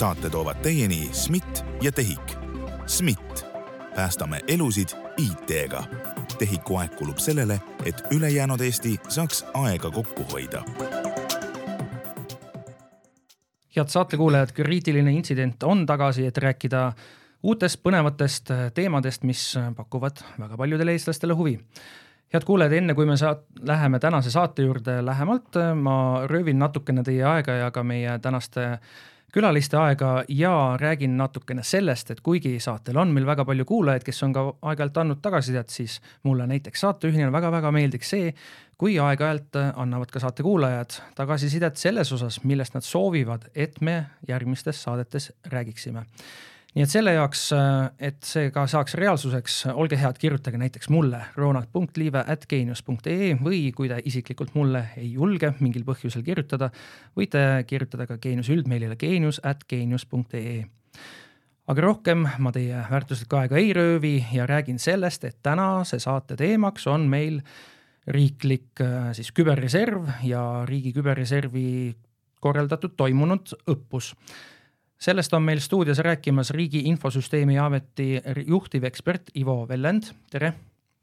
saate toovad teieni SMIT ja TEHIK. SMIT, päästame elusid IT-ga. TEHIK-u aeg kulub sellele, et ülejäänud Eesti saaks aega kokku hoida head saatekuulajad, kriitiline intsident on tagasi, et rääkida uutest põnevatest teemadest, mis pakuvad väga paljudele eestlastele huvi. head kuulajad, enne kui me saat-, läheme tänase saate juurde lähemalt, ma röövin natukene teie aega ja ka meie tänaste külaliste aega ja räägin natukene sellest, et kuigi saatel on meil väga palju kuulajaid, kes on ka aeg-ajalt andnud tagasisidet, siis mulle näiteks saatejuhina väga-väga meeldiks see, kui aeg-ajalt annavad ka saate kuulajad tagasisidet selles osas, millest nad soovivad, et me järgmistes saadetes räägiksime nii et selle jaoks, et see ka saaks reaalsuseks, olge head, kirjutage näiteks mulle ronald.liive.geenius.ee või kui te isiklikult mulle ei julge mingil põhjusel kirjutada, võite kirjutada ka Geeniuse üldmeilile geenius.geenius.ee aga rohkem ma teie väärtuslikku aega ei röövi ja räägin sellest, et tänase saate teemaks on meil riiklik siis küberreserv ja riigi küberreservi korraldatud toimunud õppus sellest on meil stuudios rääkimas Riigi Infosüsteemi Ameti juhtivekspert Ivo Vellend, tere!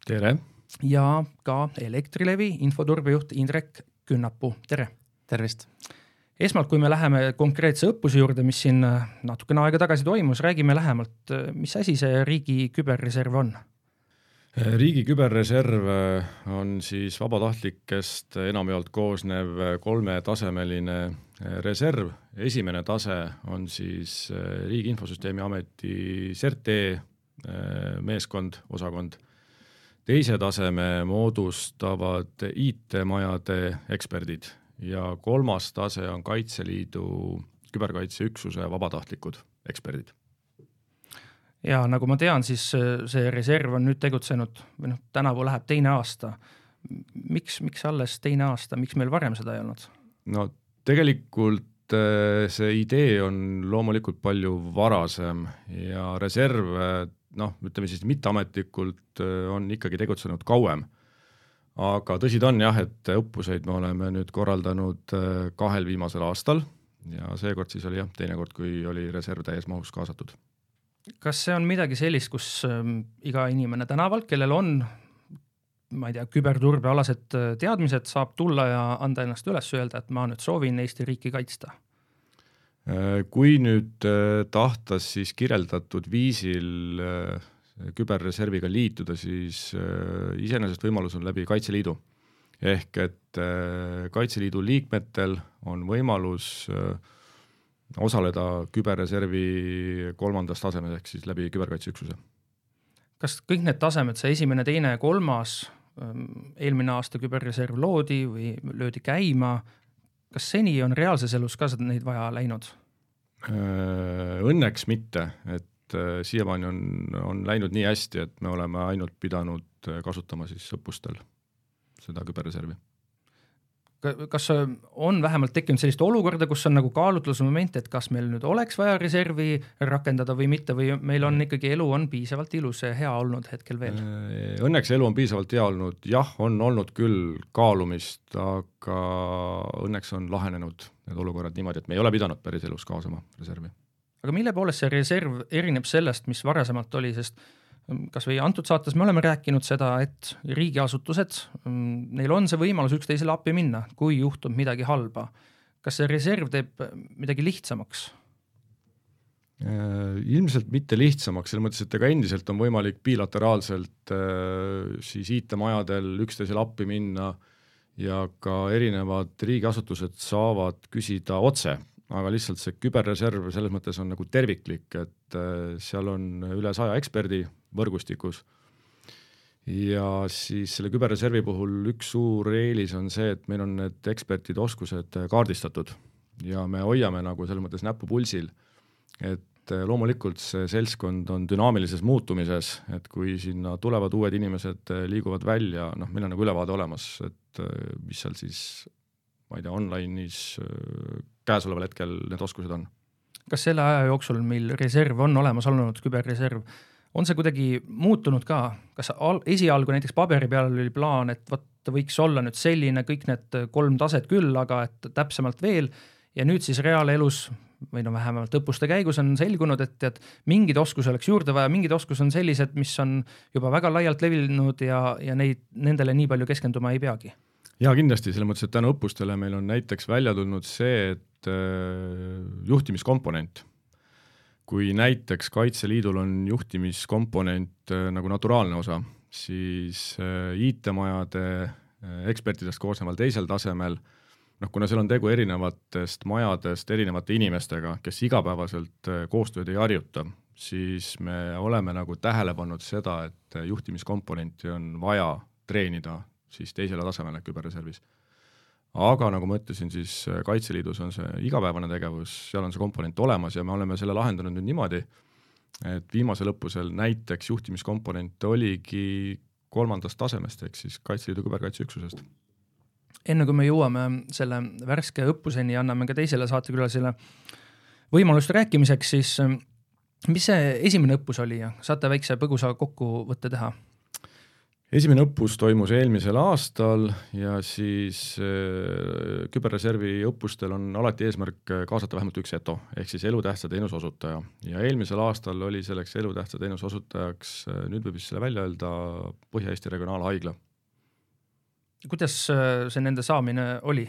tere! ja ka Elektrilevi infoturbejuht Indrek Künnapuu, tere! tervist! esmalt, kui me läheme konkreetse õppuse juurde, mis siin natukene aega tagasi toimus, räägime lähemalt, mis asi see riigi küberreserv on? Riigi küberreserv on siis vabatahtlikest enamjaolt koosnev kolmetasemeline reserv, esimene tase on siis äh, Riigi Infosüsteemi Ameti CERT-E äh, meeskond, osakond, teise taseme moodustavad IT-majade eksperdid ja kolmas tase on Kaitseliidu küberkaitseüksuse vabatahtlikud eksperdid ja nagu ma tean, siis äh, see reserv on nüüd tegutsenud või noh, tänavu läheb teine aasta. miks, miks alles teine aasta, miks meil varem seda ei olnud? no tegelikult äh, see idee on loomulikult palju varasem ja reserv noh, ütleme siis mitteametlikult äh, on ikkagi tegutsenud kauem. aga tõsi ta on jah, et õppuseid me oleme nüüd korraldanud äh, kahel viimasel aastal ja seekord siis oli jah, teine kord, kui oli reserv täies mahus kaasatud. Kas see on midagi sellist, kus ähm, iga inimene tänavalt, kellel on ma ei tea, küberturbealased äh, teadmised, saab tulla ja anda ennast üles, öelda, et ma nüüd soovin Eesti riiki kaitsta? Äh, kui nüüd äh, tahta siis kirjeldatud viisil küberreserviga liituda, siis iseenesest võimalus on läbi Kaitseliidu. ehk et Kaitseliidu liikmetel on võimalus osaleda küberreservi kolmandas tasemes ehk siis läbi küberkaitseüksuse kas kõik need tasemed, see esimene, teine ja kolmas, ähm, eelmine aasta küberreserv loodi või löödi käima, kas seni on reaalses elus ka neid vaja läinud? Äh, õnneks mitte, et äh, siiamaani on, on läinud nii hästi, et me oleme ainult pidanud äh, kasutama siis õppustel seda küberreservi kas on vähemalt tekkinud sellist olukorda, kus on nagu kaalutlusmoment, et kas meil nüüd oleks vaja reservi rakendada või mitte või meil on ikkagi elu on piisavalt ilus ja hea olnud hetkel veel? Äh, õnneks elu on piisavalt hea olnud, jah, on olnud küll kaalumist, aga õnneks on lahenenud need olukorrad niimoodi, et me ei ole pidanud päriselus kaasama reservi. aga mille poolest see reserv erineb sellest, mis varasemalt oli, sest kas või antud saates me oleme rääkinud seda, et riigiasutused, mm, neil on see võimalus üksteisele appi minna, kui juhtub midagi halba. kas see reserv teeb midagi lihtsamaks? Äh, ilmselt mitte lihtsamaks, selles mõttes, et ega endiselt on võimalik bilateraalselt äh, siis IT-majadel üksteisele appi minna ja ka erinevad riigiasutused saavad küsida otse, aga lihtsalt see küberreserv selles mõttes on nagu terviklik, et äh, seal on üle saja eksperdi võrgustikus. ja siis selle küberreservi puhul üks suur eelis on see, et meil on need ekspertide oskused kaardistatud ja me hoiame nagu selles mõttes näppu pulsil, et loomulikult see seltskond on dünaamilises muutumises, et kui sinna tulevad uued inimesed, liiguvad välja, noh, meil on nagu ülevaade olemas, et mis seal siis ma ei tea, online'is käesoleval hetkel need oskused on. kas selle aja jooksul meil reserv on olemas olnud, küberreserv, on see kuidagi muutunud ka, kas al-, esialgu näiteks paberi peal oli plaan, et vot võiks olla nüüd selline kõik need kolm taset küll, aga et täpsemalt veel, ja nüüd siis reaalelus või no vähemalt õppuste käigus on selgunud, et tead, mingeid oskusi oleks juurde vaja, mingid oskused on sellised, mis on juba väga laialt levinud ja, ja neid, nendele nii palju keskenduma ei peagi. jaa, kindlasti, selles mõttes, et tänu õppustele meil on näiteks välja tulnud see, et äh, juhtimiskomponent, kui näiteks Kaitseliidul on juhtimiskomponent äh, nagu naturaalne osa, siis äh, IT-majade äh, ekspertidest koosneval teisel tasemel noh, kuna seal on tegu erinevatest majadest erinevate inimestega, kes igapäevaselt koostööd ei harjuta, siis me oleme nagu tähele pannud seda, et juhtimiskomponenti on vaja treenida siis teisele tasemele küberreservis. Aga nagu ma ütlesin, siis äh, Kaitseliidus on see igapäevane tegevus, seal on see komponent olemas ja me oleme selle lahendanud nüüd niimoodi, et viimasel õppusel näiteks juhtimiskomponent oligi kolmandast tasemest, ehk siis Kaitseliidu küberkaitseüksusest enne kui me jõuame selle värske õppuseni anname ka teisele saatekülalisele võimalust rääkimiseks, siis ähm, mis see esimene õppus oli ja saate väikse põgusa kokkuvõtte teha? Esimene õppus toimus eelmisel aastal ja siis äh, küberreservi õppustel on alati eesmärk kaasata vähemalt üks ETO ehk siis elutähtsa teenuse osutaja ja eelmisel aastal oli selleks elutähtsa teenuse osutajaks, äh, nüüd võib vist selle välja öelda, Põhja-Eesti Regionaalhaigla kuidas äh, see nende saamine oli?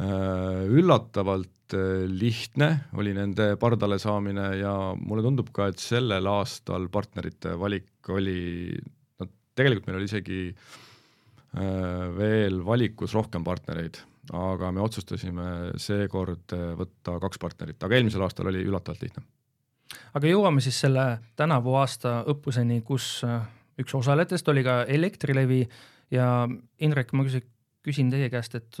Äh, üllatavalt äh, lihtne oli nende pardale saamine ja mulle tundub ka, et sellel aastal partnerite valik oli, tegelikult meil oli isegi veel valikus rohkem partnereid, aga me otsustasime seekord võtta kaks partnerit, aga eelmisel aastal oli üllatavalt lihtne. aga jõuame siis selle tänavu aasta õppuseni, kus üks osalejatest oli ka Elektrilevi ja Indrek, ma küsin, küsin teie käest, et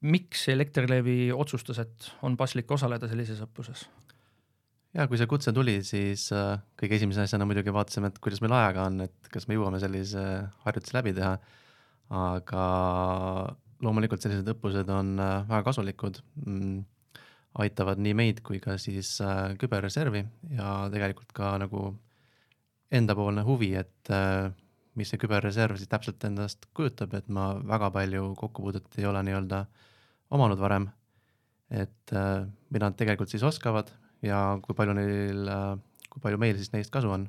miks Elektrilevi otsustas, et on paslik osaleda sellises õppuses? Ja kui see kutse tuli, siis äh, kõige esimese asjana muidugi vaatasime, et kuidas meil ajaga on, et kas me jõuame sellise harjutuse läbi teha. aga loomulikult sellised õppused on äh, väga kasulikud mm,, aitavad nii meid kui ka siis äh, küberreservi ja tegelikult ka nagu endapoolne huvi, et mis see küberreserv siis täpselt endast kujutab, et ma väga palju kokkupuudet ei ole nii-öelda omanud varem. et mida nad tegelikult siis oskavad ja kui palju neil äh,, kui palju meil siis neist kasu on.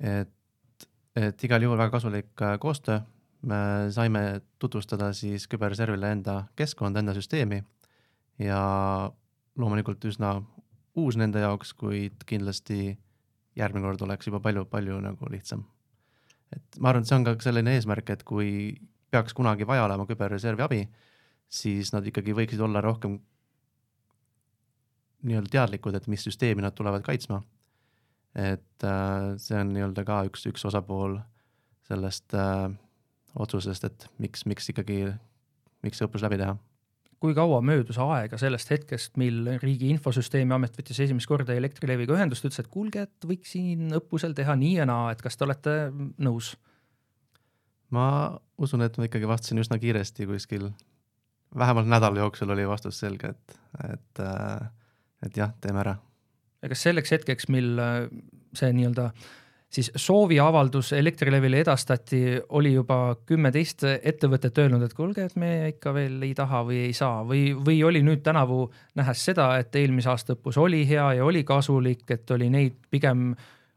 et, et igal juhul väga kasulik äh, koostöö, me saime tutvustada siis küberreservile enda keskkonda, enda süsteemi ja loomulikult üsna uus nende jaoks, kuid kindlasti järgmine kord oleks juba palju-palju nagu lihtsam et ma arvan, et see on ka selline eesmärk, et kui peaks kunagi vaja olema küberreservi abi, siis nad ikkagi võiksid olla rohkem nii-öelda teadlikud, et mis süsteemi nad tulevad kaitsma. et äh, see on nii-öelda ka üks, üks osapool sellest äh, otsusest, et miks, miks ikkagi, miks see õppus läbi teha kui kaua möödus aega sellest hetkest, mil Riigi Infosüsteemi Amet võttis esimest korda Elektrileviga ühendust, ütles, et kuulge, et võiks siin õppusel teha nii ja naa, et kas te olete nõus? ma usun, et ma ikkagi vastasin üsna kiiresti, kuskil vähemalt nädala jooksul oli vastus selge, et, et, et jah, teeme ära. ja kas selleks hetkeks, mil see nii-öelda äh, siis sooviavaldus Elektrilevile edastati, oli juba kümme-teist ettevõtet öelnud, et kuulge, et me ikka veel ei taha või ei saa või, või oli nüüd tänavu nähes seda, et eelmise aasta õppus oli hea ja oli kasulik, et oli neid pigem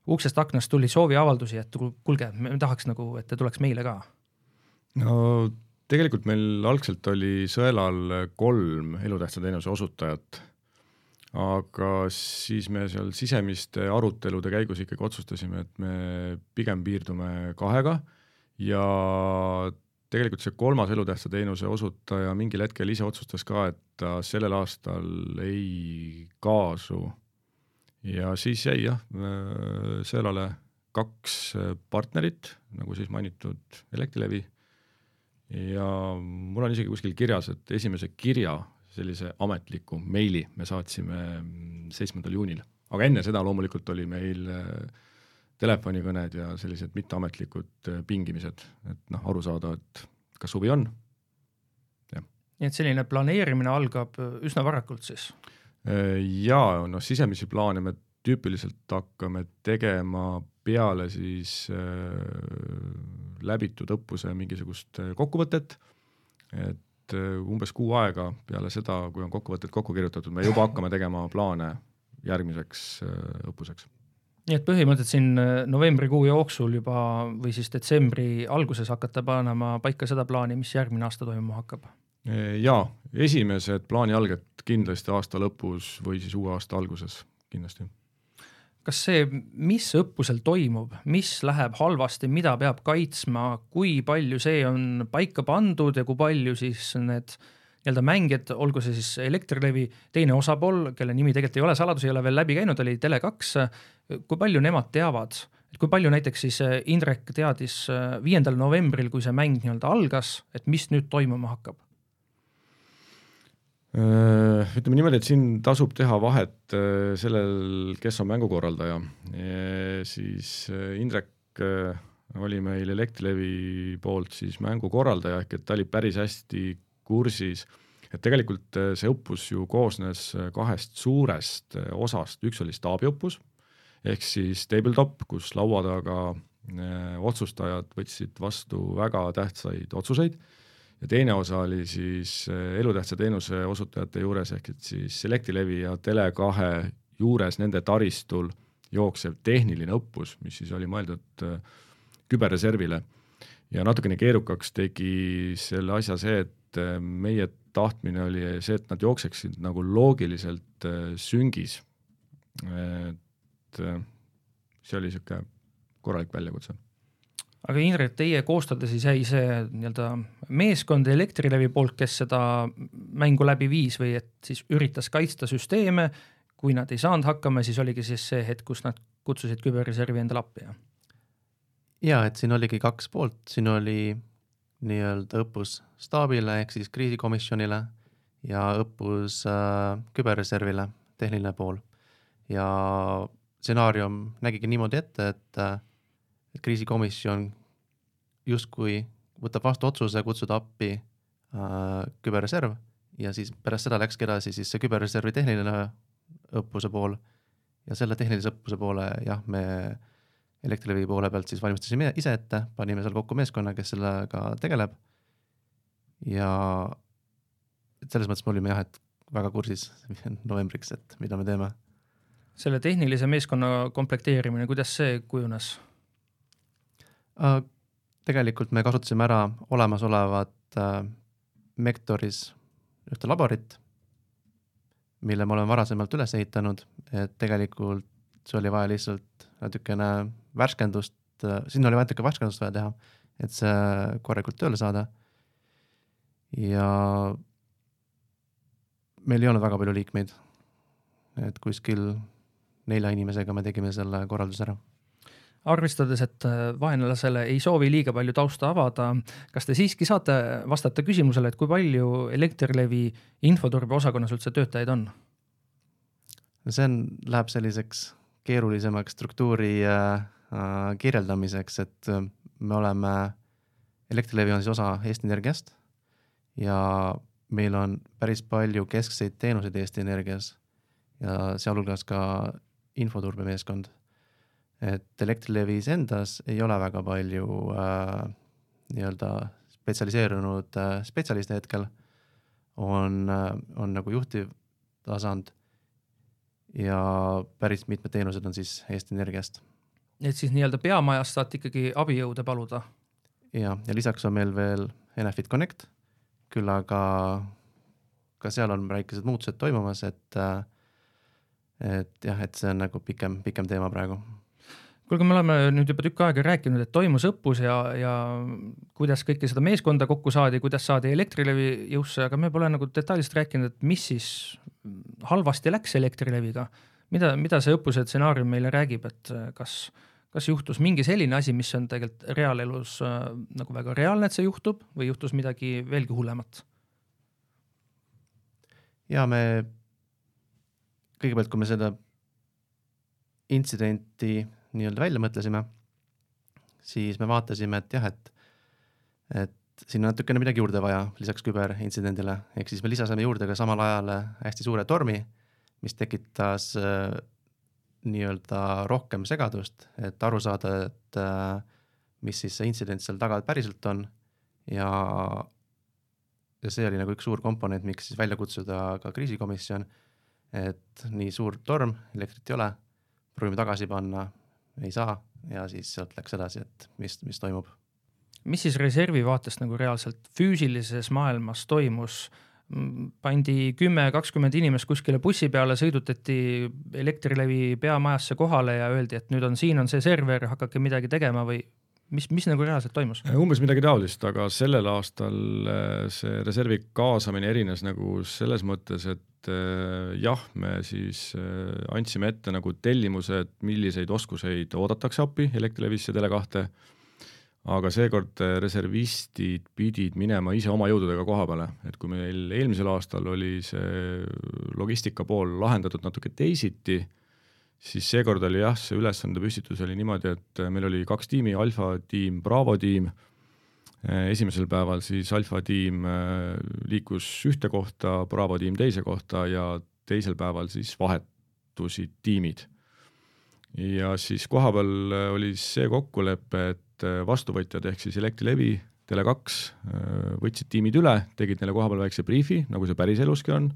uksest aknast tuli sooviavaldusi, et kuulge, me tahaks nagu, et te tuleks meile ka? no tegelikult meil algselt oli sõelal kolm elutähtsa teenuse osutajat aga siis me seal sisemiste arutelude käigus ikkagi otsustasime, et me pigem piirdume kahega ja tegelikult see kolmas elutähtsa teenuse osutaja mingil hetkel ise otsustas ka, et ta sellel aastal ei kaasu. ja siis jäi jah, Sõelale kaks partnerit, nagu siis mainitud Elektrilevi, ja mul on isegi kuskil kirjas, et esimese kirja sellise ametliku meili me saatsime seitsmendal juunil, aga enne seda loomulikult oli meil äh, telefonikõned ja sellised mitteametlikud äh, pingimised, et noh, aru saada, et kas huvi on. nii et selline planeerimine algab äh, üsna varakult siis? jaa, noh sisemisi plaane me tüüpiliselt hakkame tegema peale siis äh, läbitud õppuse mingisugust kokkuvõtet, et et äh, umbes kuu aega peale seda, kui on kokkuvõtted kokku kirjutatud, me juba hakkame tegema plaane järgmiseks äh, õppuseks. nii et põhimõtteliselt siin novembrikuu jooksul juba või siis detsembri alguses hakata panema paika seda plaani, mis järgmine aasta toimuma hakkab? jaa, esimesed plaanialged kindlasti aasta lõpus või siis uue aasta alguses, kindlasti kas see, mis õppusel toimub, mis läheb halvasti, mida peab kaitsma, kui palju see on paika pandud ja kui palju siis need nii-öelda mängijad, olgu see siis Elektrilevi teine osapool, kelle nimi tegelikult ei ole saladus, ei ole veel läbi käinud, oli Tele2, kui palju nemad teavad, et kui palju näiteks siis Indrek teadis viiendal novembril, kui see mäng nii-öelda algas, et mis nüüd toimuma hakkab? Äh, ütleme niimoodi, et siin tasub teha vahet äh, sellel, kes on mängukorraldaja. siis äh, Indrek oli meil Elektrilevi poolt siis mängukorraldaja, ehk et ta oli päris hästi kursis, et tegelikult see õppus ju koosnes kahest suurest osast, üks oli staabiõppus, ehk siis tabletop, kus laua taga otsustajad võtsid vastu väga tähtsaid otsuseid ja teine osa oli siis äh, elutähtsa teenuse osutajate juures, ehk et siis Elektrilevi ja Tele2 juures nende taristul jooksev tehniline õppus, mis siis oli mõeldud äh, küberreservile. ja natukene keerukaks tegi selle asja see, et äh, meie tahtmine oli see, et nad jookseksid nagu loogiliselt süngis. et see oli niisugune korralik väljakutse aga Indrek, teie koostada siis jäi see nii-öelda meeskond Elektrilevi poolt, kes seda mängu läbi viis või et siis üritas kaitsta süsteeme, kui nad ei saanud hakkama, siis oligi siis see hetk, kus nad kutsusid küberreservi endale appi, jah? jaa, et siin oligi kaks poolt, siin oli nii-öelda õppus staabile ehk siis kriisikomisjonile ja õppus äh, küberreservile, tehniline pool. ja stsenaarium nägigi niimoodi ette, et äh, et kriisikomisjon justkui võtab vastu otsuse kutsuda appi äh, küberreserv ja siis pärast seda läkski edasi siis see küberreservi tehniline õppuse pool ja selle tehnilise õppuse poole jah, me Elektrilevi poole pealt siis valmistasime ise ette, panime seal kokku meeskonna, kes sellega tegeleb. ja et selles mõttes me olime jah, et väga kursis novembriks, et mida me teeme. selle tehnilise meeskonna komplekteerimine, kuidas see kujunes? Äh, tegelikult me kasutasime ära olemasolevat äh, Mektoris ühte laborit, mille me oleme varasemalt üles ehitanud, et tegelikult see oli vaja lihtsalt natukene värskendust, äh, sinna oli natuke värskendust vaja teha, et see korralikult tööle saada. ja meil ei olnud väga palju liikmeid. et kuskil nelja inimesega me tegime selle korralduse ära arvestades, et äh, vaenlasele ei soovi liiga palju tausta avada, kas te siiski saate vastata küsimusele, et kui palju Elektrilevi infoturbeosakonnas üldse töötajaid on? see on, läheb selliseks keerulisemaks struktuuri äh, äh, kirjeldamiseks, et äh, me oleme, Elektrilevi on siis osa Eesti Energiast ja meil on päris palju keskseid teenuseid Eesti Energias ja sealhulgas ka infoturbemeeskond et Elektrilevis endas ei ole väga palju äh, nii-öelda spetsialiseerunud äh, spetsialiste hetkel, on äh,, on nagu juhtiv tasand ja päris mitmed teenused on siis Eesti Energiast. et siis nii-öelda peamajast saate ikkagi abijõude paluda? ja, ja lisaks on meil veel Enefit Connect, küll aga ka seal on väikesed muutused toimumas, et äh, et jah, et see on nagu pikem, pikem teema praegu kuulge, me oleme nüüd juba tükk aega rääkinud, et toimus õppus ja, ja kuidas kõike seda meeskonda kokku saadi, kuidas saadi Elektrilevi jõusse, aga me pole nagu detailselt rääkinud, et mis siis halvasti läks Elektrileviga. mida, mida see õppuse stsenaarium meile räägib, et kas, kas juhtus mingi selline asi, mis on tegelikult reaalelus äh, nagu väga reaalne, et see juhtub või juhtus midagi veelgi hullemat? ja me kõigepealt, kui me seda intsidenti nii-öelda välja mõtlesime, siis me vaatasime, et jah, et, et siin on natukene midagi juurde vaja lisaks küberintsidendile, ehk siis me lisasime juurde ka samal ajal hästi suure tormi, mis tekitas äh, nii-öelda rohkem segadust, et aru saada, et äh, mis siis see intsident seal taga päriselt on. Ja ja see oli nagu üks suur komponent, miks siis välja kutsuda ka kriisikomisjon, et nii suur torm, elektrit ei ole, proovime tagasi panna, ei saa ja siis sealt läks edasi, et mis, mis toimub. mis siis reservi vaatest nagu reaalselt füüsilises maailmas toimus? pandi kümme, kakskümmend inimest kuskile bussi peale, sõidutati Elektrilevi peamajasse kohale ja öeldi, et nüüd on siin on see server, hakake midagi tegema või mis, mis nagu reaalselt toimus? umbes midagi taolist, aga sellel aastal äh, see reservi kaasamine erines nagu selles mõttes, et äh, jah, me siis äh, andsime ette nagu tellimused, milliseid oskuseid oodatakse appi Elektrilevisse Tele2, aga seekord reservistid pidid minema ise oma jõududega koha peale, et kui meil eelmisel aastal oli see logistika pool lahendatud natuke teisiti, siis seekord oli jah, see ülesande püstitus oli niimoodi, et äh, meil oli kaks tiimi, alfa tiim, Bravo tiim, äh, esimesel päeval siis alfa tiim äh, liikus ühte kohta, Bravo tiim teise kohta ja teisel päeval siis vahetusid tiimid. ja siis kohapeal oli see kokkulepe, et vastuvõtjad ehk siis Elektrilevi, Tele2 võtsid tiimid üle, tegid neile kohapeal väikse briifi, nagu see päriseluski on,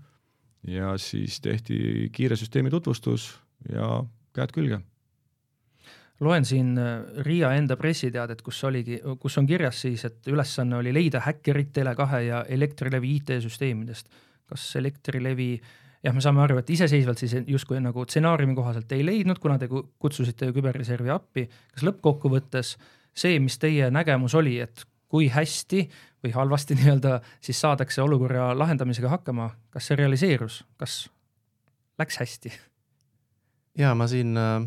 ja siis tehti kiire süsteemi tutvustus ja käed külge. loen siin äh, Riia enda pressiteadet, kus oligi, kus on kirjas siis, et ülesanne oli leida häkkerid Tele2 ja Elektrilevi IT-süsteemidest. kas Elektrilevi jah, me saame aru, et iseseisvalt siis justkui nagu stsenaariumi kohaselt ei leidnud, kuna te kutsusite küberreservi appi. kas lõppkokkuvõttes see, mis teie nägemus oli, et kui hästi või halvasti nii-öelda siis saadakse olukorra lahendamisega hakkama, kas see realiseerus, kas läks hästi? Ja ma siin äh,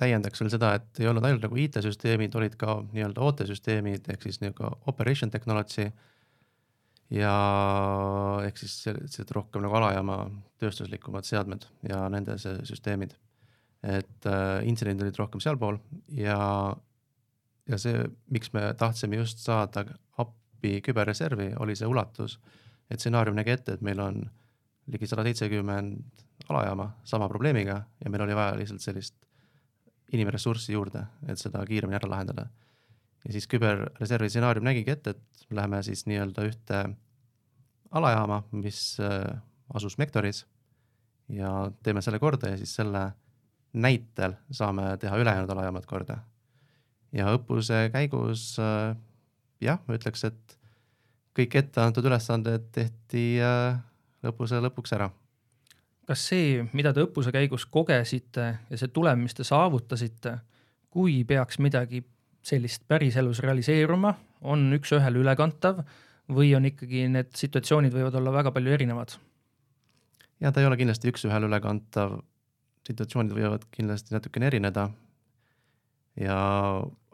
täiendaks veel seda, et ei olnud ainult nagu IT-süsteemid, olid ka nii-öelda OT-süsteemid ehk siis nii-öelda operation technology ja ehk siis sellised rohkem nagu alajaama tööstuslikumad seadmed ja nende süsteemid. et äh, intsidendid olid rohkem sealpool ja, ja see, miks me tahtsime just saada appi küberreservi, oli see ulatus, et stsenaarium nägi ette, et meil on ligi sada seitsekümmend alajaama sama probleemiga ja meil oli vaja lihtsalt sellist inimressurssi juurde, et seda kiiremini ära lahendada. ja siis küberreservi stsenaarium nägigi ette, et läheme siis nii-öelda ühte alajaama, mis äh, asus Mektoris ja teeme selle korda ja siis selle näitel saame teha ülejäänud alajaamad korda. ja õppuse käigus äh, jah, ma ütleks, et kõik etteantud ülesanded tehti äh, õppuse lõpuks ära kas see, mida te õppuse käigus kogesite ja see tulem, mis te saavutasite, kui peaks midagi sellist päriselus realiseeruma, on üks-ühele ülekantav või on ikkagi need situatsioonid võivad olla väga palju erinevad? ja ta ei ole kindlasti üks-ühele ülekantav, situatsioonid võivad kindlasti natukene erineda. ja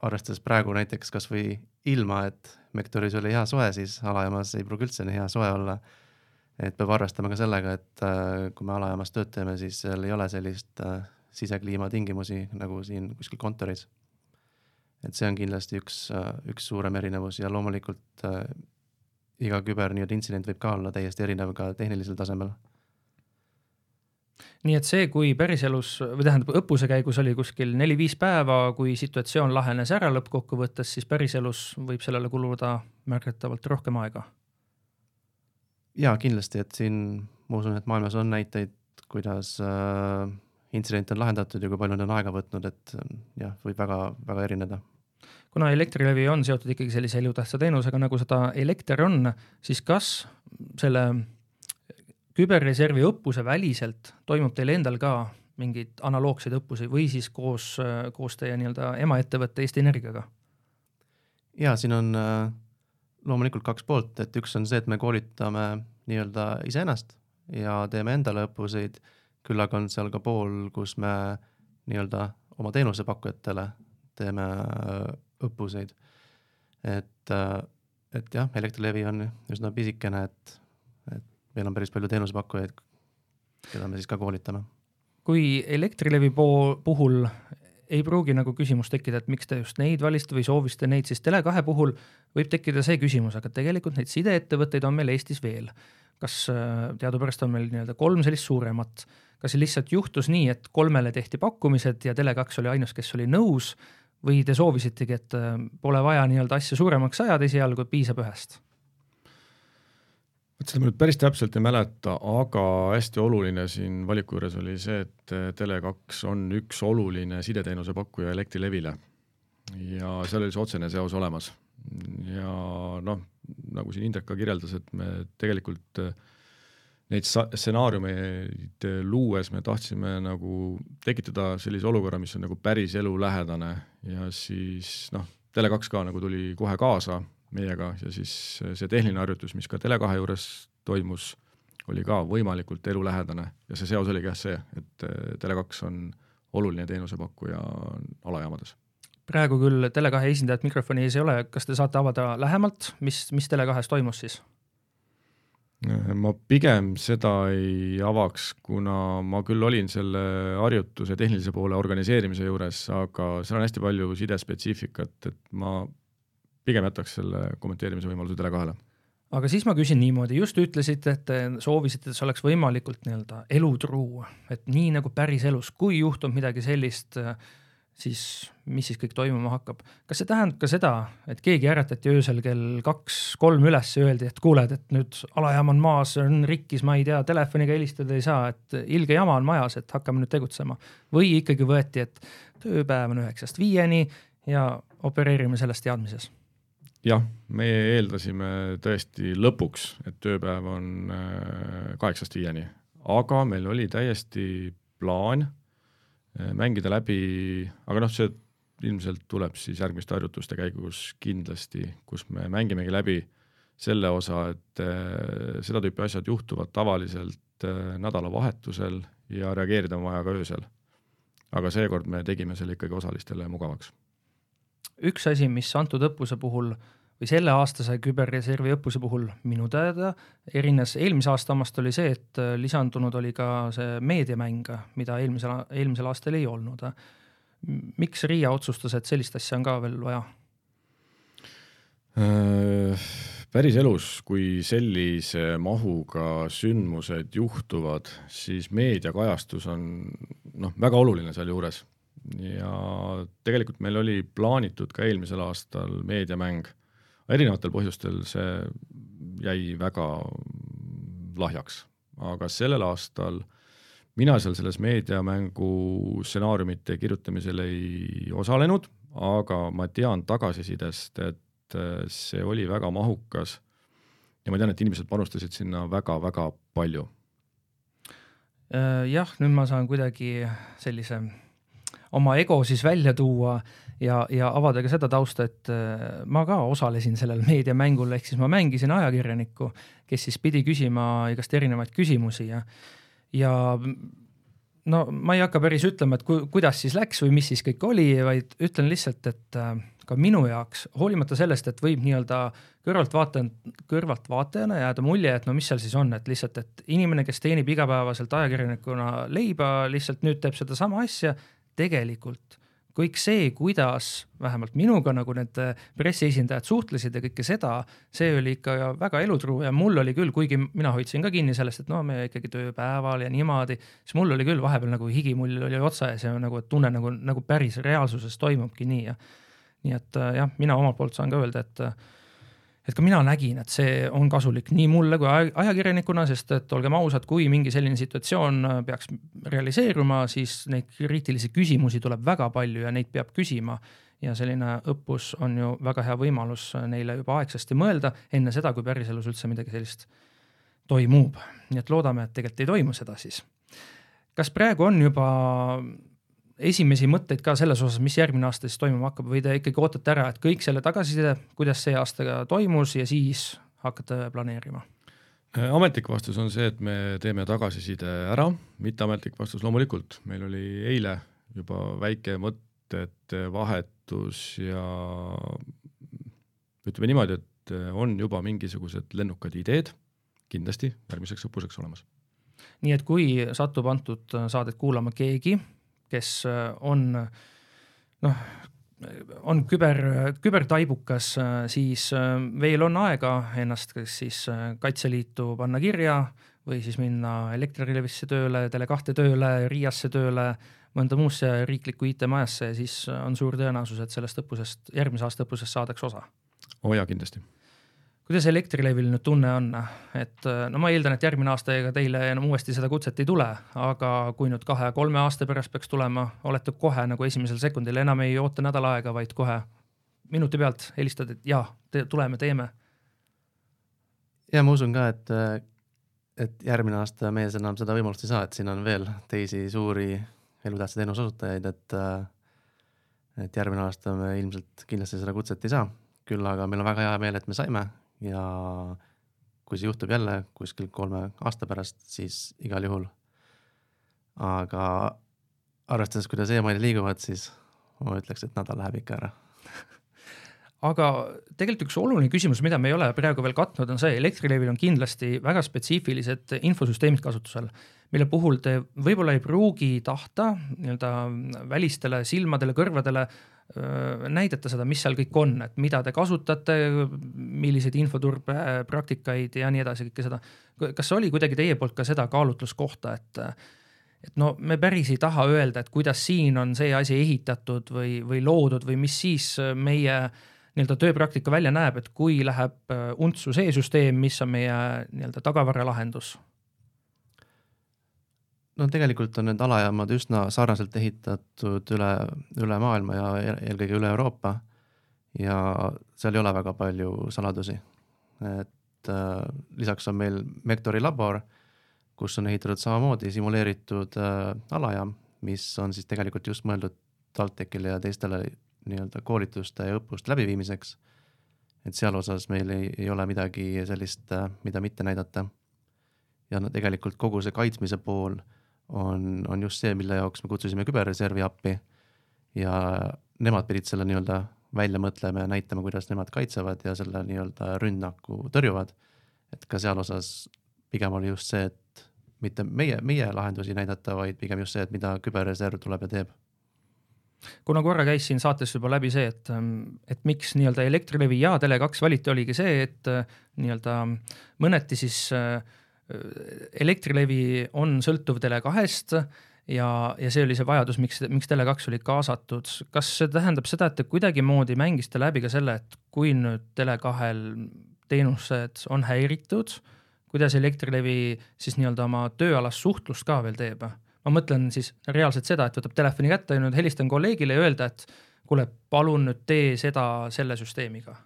arvestades praegu näiteks kasvõi ilma, et Mektoris oli hea soe, siis alajaamas ei pruugi üldse nii hea soe olla et peab arvestama ka sellega, et äh, kui me alajaamas tööd teeme, siis seal ei ole sellist äh, sisekliima tingimusi nagu siin kuskil kontoris. et see on kindlasti üks, äh, üks suurem erinevus ja loomulikult iga küber nii-öelda intsident võib ka olla täiesti erinev ka tehnilisel tasemel nii et see, kui päriselus või tähendab, õppuse käigus oli kuskil neli-viis päeva, kui situatsioon lahenes ära lõppkokkuvõttes, siis päriselus võib sellele kuluda märgatavalt rohkem aega jaa, kindlasti, et siin ma usun, et maailmas on näiteid, kuidas äh, intsidente on lahendatud ja kui palju need on aega võtnud, et jah, võib väga-väga erineda. kuna Elektrilevi on seotud ikkagi sellise elutähtsa teenusega, nagu seda elekter on, siis kas selle küberreservi õppuse väliselt toimub teil endal ka mingeid analoogseid õppusi või siis koos, koos teie nii-öelda emaettevõtte Eesti Energiaga? ja siin on äh, loomulikult kaks poolt, et üks on see, et me koolitame nii-öelda iseennast ja teeme endale õppuseid, küll aga on seal ka pool, kus me nii-öelda oma teenusepakkujatele teeme äh, õppuseid. et, äh, et jah, Elektrilevi on üsna pisikene, et, et meil on päris palju teenusepakkujaid, keda me siis ka koolitame. kui Elektrilevi pool, puhul ei pruugi nagu küsimus tekkida, et miks te just neid valisite või soovisite neid, siis Tele2 puhul võib tekkida see küsimus, aga tegelikult neid sideettevõtteid on meil Eestis veel. kas äh, teadupärast on meil nii-öelda kolm sellist suuremat, kas lihtsalt juhtus nii, et kolmele tehti pakkumised ja Tele2 oli ainus, kes oli nõus või te soovisitegi, et äh, pole vaja nii-öelda asja suuremaks ajada esialgu, piisab ühest? Vot seda ma nüüd päris täpselt ei mäleta, aga hästi oluline siin valiku juures oli see, et Tele2 on üks oluline sideteenuse pakkuja Elektrilevile. ja seal oli see otsene seos olemas. ja noh, nagu siin Indrek ka kirjeldas, et me tegelikult äh, neid stsenaariumeid luues me tahtsime nagu tekitada sellise olukorra, mis on nagu päris elulähedane ja siis noh, Tele2 ka nagu tuli kohe kaasa meiega ja siis see tehniline harjutus, mis ka Tele2 juures toimus, oli ka võimalikult elulähedane ja see seos oligi jah see, et Tele2 on oluline teenusepakkuja alajaamades praegu küll Tele2 esindajat mikrofoni ees ei ole, kas te saate avada lähemalt, mis, mis Tele2-s toimus siis? ma pigem seda ei avaks, kuna ma küll olin selle harjutuse tehnilise poole organiseerimise juures, aga seal on hästi palju sidespetsiifikat, et ma pigem jätaks selle kommenteerimise võimaluse Tele2-le aga siis ma küsin niimoodi, just ütlesite, et te soovisite, et see oleks võimalikult nii-öelda elutruu, et nii nagu päriselus, kui juhtub midagi sellist siis mis siis kõik toimuma hakkab. kas see tähendab ka seda, et keegi äratati öösel kell kaks-kolm üles ja öeldi, et kuuled, et nüüd alajaam on maas, on rikkis, ma ei tea, telefoniga helistada ei saa, et ilge jama on majas, et hakkame nüüd tegutsema. või ikkagi võeti, et tööpäev on üheksast viieni ja opereerime selles teadmises? Jah, meie eeldasime tõesti lõpuks, et tööpäev on äh, kaheksast viieni, aga meil oli täiesti plaan Äh, mängida läbi, aga noh, see ilmselt tuleb siis järgmiste harjutuste käigus kindlasti, kus me mängimegi läbi selle osa, et äh, seda tüüpi asjad juhtuvad tavaliselt nädalavahetusel ja reageerida on vaja ka öösel. aga seekord me tegime selle ikkagi osalistele mugavaks. Üks asi, mis antud õppuse puhul või selleaastase küberreservi õppuse puhul minu teada erines eelmise aasta omast oli see, et äh, lisandunud oli ka see meediamäng, mida eelmisel, eelmisel aastal ei olnud. miks Riia otsustas, et sellist asja on ka veel vaja? Äh, päris elus, kui sellise mahuga sündmused juhtuvad, siis meediakajastus on noh, väga oluline sealjuures ja tegelikult meil oli plaanitud ka eelmisel aastal meediamäng erinevatel põhjustel see jäi väga lahjaks, aga sellel aastal mina seal selles meediamängu stsenaariumite kirjutamisel ei osalenud, aga ma tean tagasisidest, et äh, see oli väga mahukas ja ma tean, et inimesed panustasid sinna väga-väga palju. Äh, jah, nüüd ma saan kuidagi sellise oma ego siis välja tuua ja, ja avada ka seda tausta, et äh, ma ka osalesin sellel meediamängul, ehk siis ma mängisin ajakirjanikku, kes siis pidi küsima igast erinevaid küsimusi ja, ja no ma ei hakka päris ütlema, et ku, kuidas siis läks või mis siis kõik oli, vaid ütlen lihtsalt, et äh, ka minu jaoks, hoolimata sellest, et võib nii-öelda kõrvaltvaataja, kõrvaltvaatajana jääda mulje, et no mis seal siis on, et lihtsalt, et inimene, kes teenib igapäevaselt ajakirjanikuna leiba, lihtsalt nüüd teeb sedasama asja, tegelikult kõik see, kuidas vähemalt minuga nagu need äh, pressiesindajad suhtlesid ja kõike seda, see oli ikka väga elutruu ja mul oli küll, kuigi mina hoidsin ka kinni sellest, et no me ikkagi tööpäeval ja niimoodi, siis mul oli küll vahepeal nagu higimull oli otsa ees ja nagu tunne nagu, nagu päris reaalsuses toimubki nii ja nii et äh, jah, mina omalt poolt saan ka öelda, et äh, et ka mina nägin, et see on kasulik nii mulle kui ajakirjanikuna, sest et olgem ausad, kui mingi selline situatsioon äh, peaks realiseeruma, siis neid kriitilisi küsimusi tuleb väga palju ja neid peab küsima. ja selline õppus on ju väga hea võimalus neile juba aegsasti mõelda, enne seda, kui päriselus üldse midagi sellist toimub. nii et loodame, et tegelikult ei toimu seda siis. kas praegu on juba esimesi mõtteid ka selles osas, mis järgmine aasta siis toimuma hakkab või te ikkagi ootate ära, et kõik selle tagasiside, kuidas see aasta toimus ja siis hakkate planeerima? Äh, ametlik vastus on see, et me teeme tagasiside ära, mitteametlik vastus loomulikult, meil oli eile juba väike mõtete vahetus ja ütleme niimoodi, et on juba mingisugused lennukad ideed kindlasti järgmiseks õppuseks olemas. nii et kui satub antud saadet kuulama keegi, kes äh, on noh, on küber, kübertaibukas, äh, siis äh, veel on aega ennast kas siis Kaitseliitu panna kirja või siis minna Elektrilevisse tööle, Tele2 tööle, Riiasse tööle, mõnda muusse riiklikku IT-majasse ja siis on suur tõenäosus, et sellest õppusest, järgmise aasta õppusest saadakse osa. oo oh jaa, kindlasti kuidas Elektrilevil nüüd tunne on, et no ma eeldan, et järgmine aasta ega teile enam uuesti seda kutset ei tule, aga kui nüüd kahe-kolme aasta pärast peaks tulema, olete kohe nagu esimesel sekundil, enam ei oota nädal aega, vaid kohe minuti pealt helistad, et jaa te,, tuleme, teeme. ja ma usun ka, et, et järgmine aasta mees enam seda võimalust ei saa, et siin on veel teisi suuri elutähtsa teenuse osutajaid, et et järgmine aasta me ilmselt kindlasti seda kutset ei saa, küll aga meil on väga hea meel, et me saime ja kui see juhtub jälle kuskil kolme aasta pärast, siis igal juhul. aga arvestades, kuidas emailid liiguvad, siis ma ütleks, et nädal läheb ikka ära aga tegelikult üks oluline küsimus, mida me ei ole praegu veel katnud, on see, Elektrilevil on kindlasti väga spetsiifilised infosüsteemid kasutusel, mille puhul te võib-olla ei pruugi tahta nii-öelda välistele silmadele, kõrvadele näidata seda, mis seal kõik on, et mida te kasutate, milliseid infoturbepraktikaid ja nii edasi, kõike seda. kas oli kuidagi teie poolt ka seda kaalutluskohta, et et no me päris ei taha öelda, et kuidas siin on see asi ehitatud või, või loodud või mis siis meie nii-öelda tööpraktika välja näeb, et kui läheb untsu see süsteem, mis on meie nii-öelda tagavaralahendus no tegelikult on need alajaamad üsna sarnaselt ehitatud üle, üle maailma ja eelkõige üle Euroopa. ja seal ei ole väga palju saladusi. et äh, lisaks on meil Mektori labor, kus on ehitatud samamoodi simuleeritud äh, alajaam, mis on siis tegelikult just mõeldud TalTechile ja teistele nii-öelda koolituste ja õppuste läbiviimiseks. et seal osas meil ei, ei ole midagi sellist äh,, mida mitte näidata. ja no tegelikult kogu see kaitsmise pool on, on just see, mille jaoks me kutsusime küberreservi appi. ja nemad pidid selle nii-öelda välja mõtlema ja näitama, kuidas nemad kaitsevad ja selle nii-öelda rünnaku tõrjuvad. et ka seal osas pigem oli just see, et mitte meie, meie lahendusi näidata, vaid pigem just see, et mida küberreserv tuleb ja teeb kuna korra käis siin saates juba läbi see, et, et miks nii-öelda Elektrilevi ja Tele2 valiti, oligi see, et nii-öelda mõneti siis äh, Elektrilevi on sõltuv Tele2-st ja, ja see oli see vajadus, miks, miks Tele2 oli kaasatud. kas see tähendab seda, et te kuidagimoodi mängisite läbi ka selle, et kui nüüd Tele2-l teenused on häiritud, kuidas Elektrilevi siis nii-öelda oma tööalast suhtlust ka veel teeb? ma mõtlen siis reaalselt seda, et võtab telefoni kätte ja nüüd helistan kolleegile ja öelda, et kuule, palun nüüd tee seda selle süsteemiga.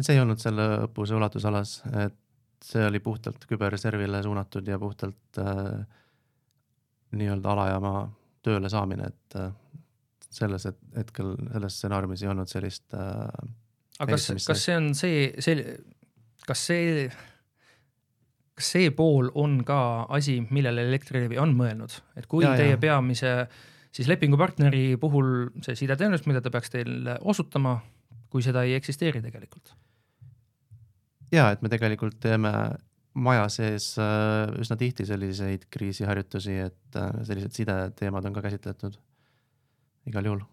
see ei olnud selle õppuse ulatusalas, et see oli puhtalt küberreservile suunatud ja puhtalt äh, nii-öelda alajaama tööle saamine, et äh, selles et, hetkel selles stsenaariumis ei olnud sellist äh,. aga kas, kas see on see, see, kas see, kas see pool on ka asi, millele Elektrilevi on mõelnud, et kui ja, teie ja. peamise siis lepingupartneri puhul see sideteenus, mida ta peaks teile osutama, kui seda ei eksisteeri tegelikult ja et me tegelikult teeme maja sees äh, üsna tihti selliseid kriisiharjutusi, et äh, sellised sideteemad on ka käsitletud igal juhul.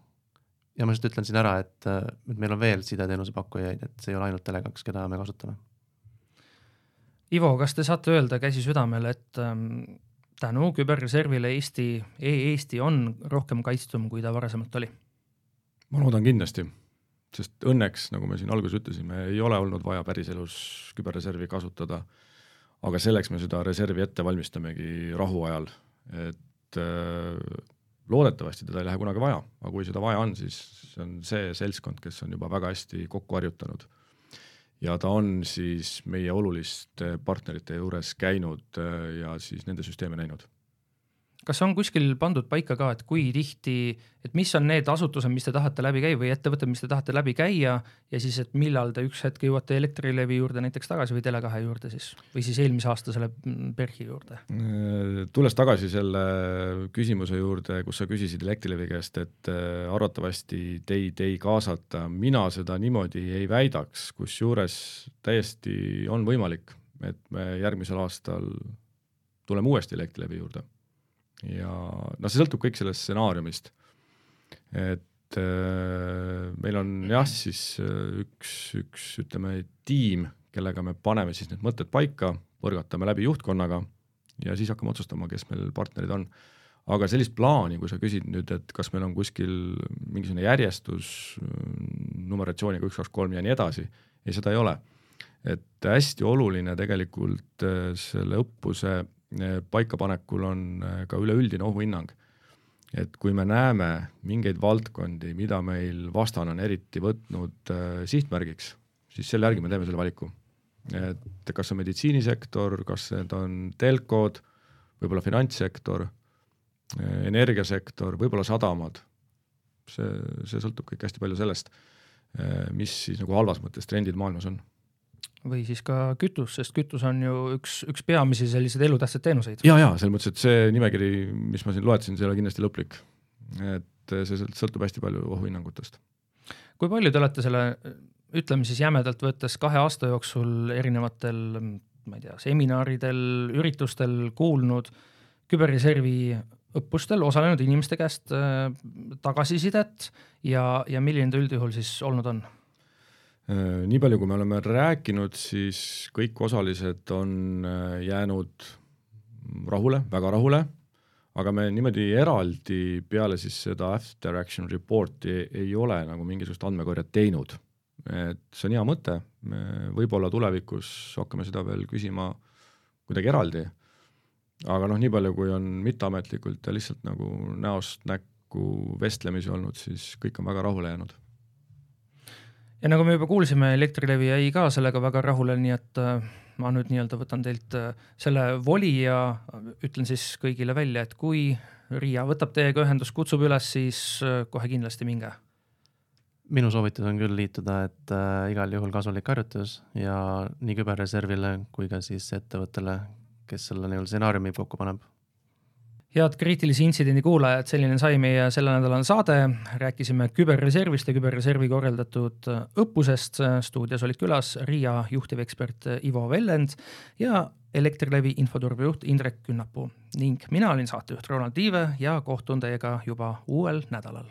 ja ma lihtsalt ütlen siin ära, et, äh, et meil on veel sideteenuse pakkujaid, et see ei ole ainult Tele2, keda me kasutame. Ivo, kas te saate öelda käsi südamel, et ähm, tänu küberreservile Eesti e, e-Eesti on rohkem kaitstum, kui ta varasemalt oli? ma loodan kindlasti sest õnneks, nagu me siin alguses ütlesime, ei ole olnud vaja päriselus küberreservi kasutada, aga selleks me seda reservi ette valmistamegi rahuajal, et äh, loodetavasti teda ei lähe kunagi vaja, aga kui seda vaja on, siis see on see seltskond, kes on juba väga hästi kokku harjutanud. ja ta on siis meie oluliste partnerite juures käinud äh, ja siis nende süsteeme näinud kas on kuskil pandud paika ka, et kui tihti, et mis on need asutused, mis te tahate läbi käia või ettevõtted, mis te tahate läbi käia ja siis, et millal te üks hetk jõuate Elektrilevi juurde näiteks tagasi või Tele2 juurde siis või siis eelmise aasta selle PERH-i juurde? tulles tagasi selle küsimuse juurde, kus sa küsisid Elektrilevi käest, et äh, arvatavasti teid ei kaasata, mina seda niimoodi ei väidaks, kusjuures täiesti on võimalik, et me järgmisel aastal tuleme uuesti Elektrilevi juurde ja noh, see sõltub kõik sellest stsenaariumist. et äh, meil on jah, siis äh, üks, üks ütleme tiim, kellega me paneme siis need mõtted paika, põrgatame läbi juhtkonnaga ja siis hakkame otsustama, kes meil partnerid on. aga sellist plaani, kui sa küsid nüüd, et kas meil on kuskil mingisugune järjestus numeratsiooniga üks, kaks, kolm ja nii edasi, ei, seda ei ole. et hästi oluline tegelikult äh, selle õppuse paikapanekul on ka üleüldine ohuhinnang. et kui me näeme mingeid valdkondi, mida meil vastane on eriti võtnud sihtmärgiks, siis selle järgi me teeme selle valiku. et kas on meditsiinisektor, kas need on telkod, võib-olla finantssektor, energiasektor, võib-olla sadamad, see, see sõltub kõik hästi palju sellest, mis siis nagu halvas mõttes trendid maailmas on või siis ka kütus, sest kütus on ju üks, üks peamisi selliseid elutähtsaid teenuseid. ja, ja selles mõttes, et see nimekiri, mis ma siin loetlesin, see ei ole kindlasti lõplik. et see sõltub hästi palju ohuhinnangutest. kui palju te olete selle, ütleme siis jämedalt võttes, kahe aasta jooksul erinevatel, ma ei tea, seminaridel, üritustel kuulnud küberreservi õppustel osalenud inimeste käest äh, tagasisidet ja, ja milline ta üldjuhul siis olnud on? Äh, nii palju, kui me oleme rääkinud, siis kõik osalised on äh, jäänud rahule, väga rahule, aga me niimoodi eraldi peale siis seda after action report'i ei ole nagu mingisugust andmekorjet teinud. et see on hea mõte, me võib-olla tulevikus hakkame seda veel küsima kuidagi eraldi, aga noh, nii palju, kui on mitteametlikult ja lihtsalt nagu näost näkku vestlemisi olnud, siis kõik on väga rahule jäänud ja nagu me juba kuulsime, Elektrilevi jäi ka sellega väga rahule, nii et äh, ma nüüd nii-öelda võtan teilt äh, selle voli ja ütlen siis kõigile välja, et kui Riia võtab teiega ühendust, kutsub üles, siis äh, kohe kindlasti minge. minu soovitus on küll liituda, et äh, igal juhul kasulik harjutus ja nii küberreservile kui ka siis ettevõttele, kes selle nii-öelda stsenaariumi kokku paneb head kriitilise intsidendi kuulajad, selline sai meie sellenädalane saade, rääkisime küberreservist ja küberreservi korraldatud õppusest. stuudios olid külas Riia juhtivekspert Ivo Vellend ja Elektrilevi infoturbejuht Indrek Künnapuu. Ning mina olin saatejuht Ronald Liive ja kohtun teiega juba uuel nädalal